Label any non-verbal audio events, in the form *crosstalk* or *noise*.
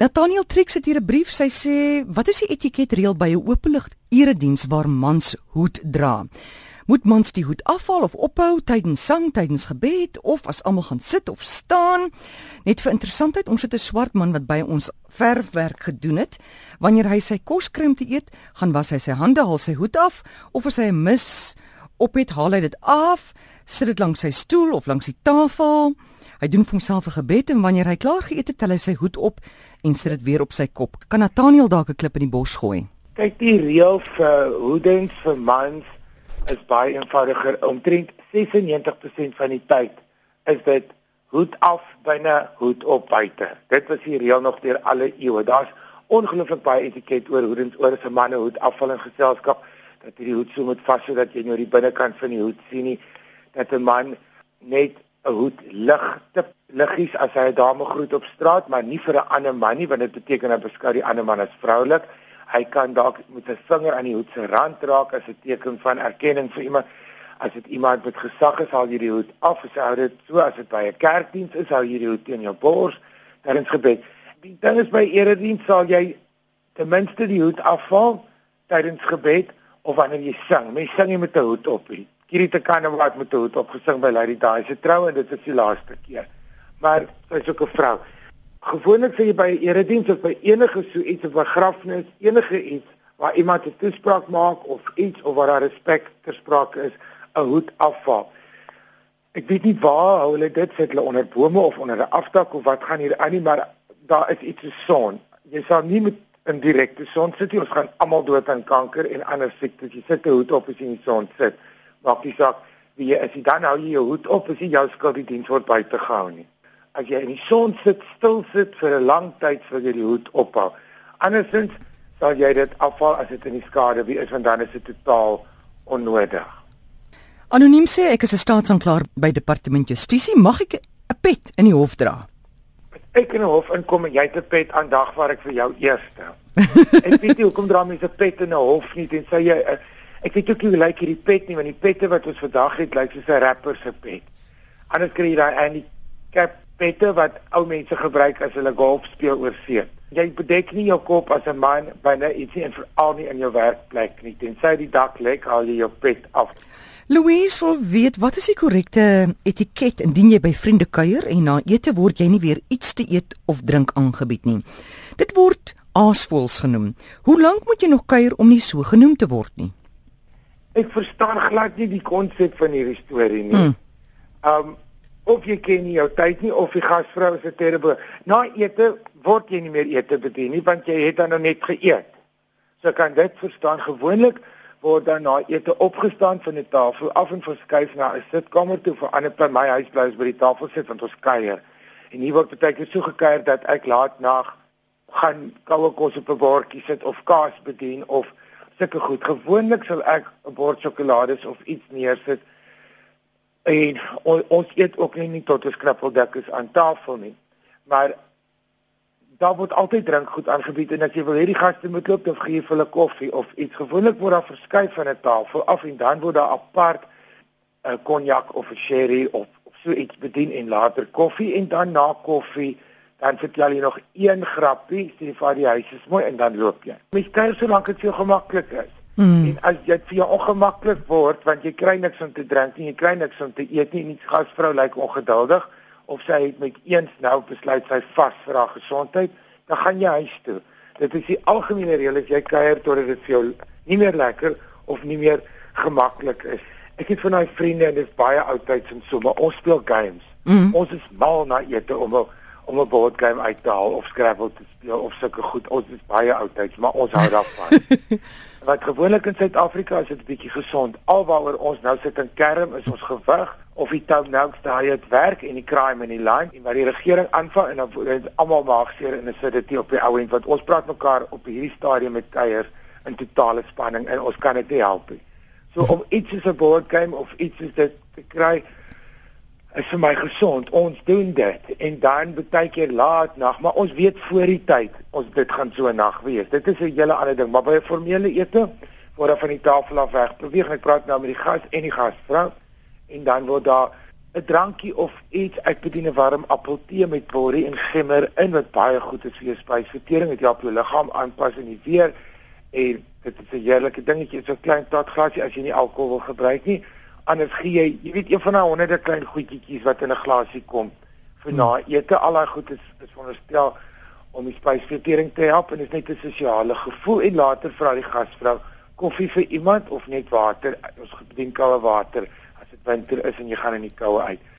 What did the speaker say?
Nathaniel Trix het hier 'n brief. Sy sê, "Wat is die etiketreël by 'n openlig erediens waar mans hoed dra? Moet mans die hoed afhaal of ophou tydens sang, tydens gebed of as almal gaan sit of staan?" Net vir interessantheid, ons het 'n swart man wat by ons verfwerk gedoen het. Wanneer hy sy kos om te eet, gaan was hy sy hande, haal sy hoed af of as hy 'n mis op het, haal hy dit af, sit dit langs sy stoel of langs die tafel. Hy doen vir homself 'n gebed en wanneer hy klaar geëet het, tel hy sy hoed op en sit dit weer op sy kop. Kan Nathaniel dalk 'n klip in die bos gooi? Kyk, die reël vir hoedens vir mans is baie eenvoudiger. Omtrent 96% van die tyd is dit hoed af binne, hoed op buite. Dit was die reël nog deur alle eeue. Daar's ongelooflik baie etiket oor hoedens oor as 'n man 'n hoed afval in geselskap dat jy die hoed so moet vas sodat jy nou die binnekant van die hoed sien nie dat 'n man net 'n hoed ligte liggies as hy 'n dame groet op straat, maar nie vir 'n ander man nie, want dit beteken hy beskou die ander man as vroulik. Hy kan dalk met sy vinger aan die hoed se rand raak as 'n teken van erkenning vir iemand. As dit iemand met gesag is, haal jy die hoed af. As jy hou dit so as dit by 'n kerkdiens is, hou jy die hoed teen jou bors tydens gebed. Die ding is by erediens sal jy ten minste die hoed afval tydens gebed of wanneer jy sing. Mense sing nie met 'n hoed op nie. Hierdie te kan wat met 'n hoed opgesing by Lady Di se troue en dit is die laaste keer. Maar sy's ook 'n vrou. Gewoonlik sê jy by 'n erediens of by enige so iets of 'n begrafnis, enige iets waar iemand 'n toespraak maak of iets of waar daar respek ter sprake is, 'n hoed afval. Ek weet nie waar hulle dit sit hulle onder bome of onder 'n afdak of wat gaan hier aan nie, maar daar is iets so son. Jy sal nie met in direkte son sit nie. Ons gaan almal dood aan kanker en ander siektes. Jy sit 'n hoed op as jy in die son sit. Maak nie saak wie jy is jy dan hou jy jou hoed op as jy jou skuld die diens word buite gehou nie. As jy in die son sit stil sit vir 'n lang tyd sal jy die hoed ophou. Andersins sal jy dit afval as dit in die skade wie is want dan is dit totaal onnodig. Anoniem sê ek is 'n staatsanklaer by departement justisie. Mag ek 'n pet in die hof dra Ek in die hof inkom en jy het 'n pet aan dag waar ek vir jou eerste *laughs* Ek weet nie hoekom dra mense 'n pet in 'n hof nie tensy jy uh, Ek weet ook nie hoe lyk hierdie pet nie, want die pette wat ons vandag het lyk soos 'n rapper se pet. Anders kry jy daai Andy cap pette wat ou mense gebruik as hulle golf speel oor see. Jy bedek nie jou kop as 'n man binne ietsie en veral nie in jou werkplek nie. Tensy die dak lek, al jy jou pet af. Louise wil weet wat is die korrekte etiket indien jy by vriende kuier en na ete word jy nie weer iets te eet of drink aangebied nie. Dit word aasvoels genoem. Hoe lank moet jy nog kuier om nie so genoem te word nie? Ek verstaan glad nie die konsep van hierdie storie nie. Hmm. Um of jy ken nie jou tyd nie of die gasvrou is 'n terrible. Na ete word jy nie meer ete bedien nie want jy het dan nou net geëet. So kan dit verstaan gewoonlik word dan na ete opgestaan van die tafel af en verskuif na 'n sitkamer toe vir ander by my huis bly by die tafel sit want ons kuier. En hier word baie keer so gekuier dat ek laat nag gaan koue kos op 'n bordjie sit of kaas bedien of sulke goed. Gewoonlik sal ek 'n bord sjokolades of iets neersit. En on, ons eet ook nie, nie tot 'n skrappeldek is aan tafel nie. Maar daar word altyd drinkgoed aangebied en as jy wil hê die gaste moet loop, dan gee jy vir hulle koffie of iets. Gewoonlik word daar verskuif van 'n tafel af en dan word daar apart 'n konjak of 'n sherry of, of so iets bedien en later koffie en dan na koffie dan vertel jy nog een grappie, sê vir die huis is mooi en dan loop jy. Mens kyk so lank dit vir jou gemaklik is. Mm. En as dit vir jou ongemaklik word want jy kry niks om te drink nie, jy kry niks om te eet nie, en die gasvrou lyk ongeduldig of sy het met eens nou besluit sy vas vir haar gesondheid, dan gaan jy huis toe. Dit is die algemene reël as jy kuier totdat dit vir jou nie meer lekker of nie meer gemaklik is. Ek het van daai vriende en dit is baie oudtyds en so, maar ons speel games. Mm. Ons is mal na ete om om 'n board game uit te haal of Scrabble te speel of sulke goed. Ons is baie oudtyds, maar ons hou daarvan. *laughs* Wat gewoonlik in Suid-Afrika is dit 'n bietjie gesond. Alwaaroor ons nou sit in kerm is ons gewig of die tou nou daai het werk en die crime in die land en wat die regering aanvang en dan is almal maagseer en is dit nie op die ou end wat ons praat mekaar op hierdie stadium met kuiers in totale spanning en ons kan dit nie help nie. So om iets soos 'n board game of iets soos dit te kry is vir my gesond. Ons doen dit en dan baie keer laat nag, maar ons weet voor die tyd ons dit gaan so nag wees. Dit is 'n hele ander ding, maar by 'n formele ete word daar van die tafel af weg beweeg. Ek praat nou met die gas en die gasvrou en dan word daar 'n drankie of iets uitbedien 'n warm appeltee met borrie en gemmer in wat baie goed is vir jou spysvertering, dit help jou liggaam aanpas in die weer en dit is 'n heerlike dingetjie, so klein plat glasie as jy nie alkohol wil gebruik nie. Anders gee jy, jy weet een van daai honderde klein goedjies wat in 'n glasie kom vir na ete, al daai goed is is veronderstel om die spysvertering te help en is net 'n sosiale gevoel en later vra die gasvrou koffie vir iemand of net water ons bedien koue water dit winter is en jy gaan in die koue uit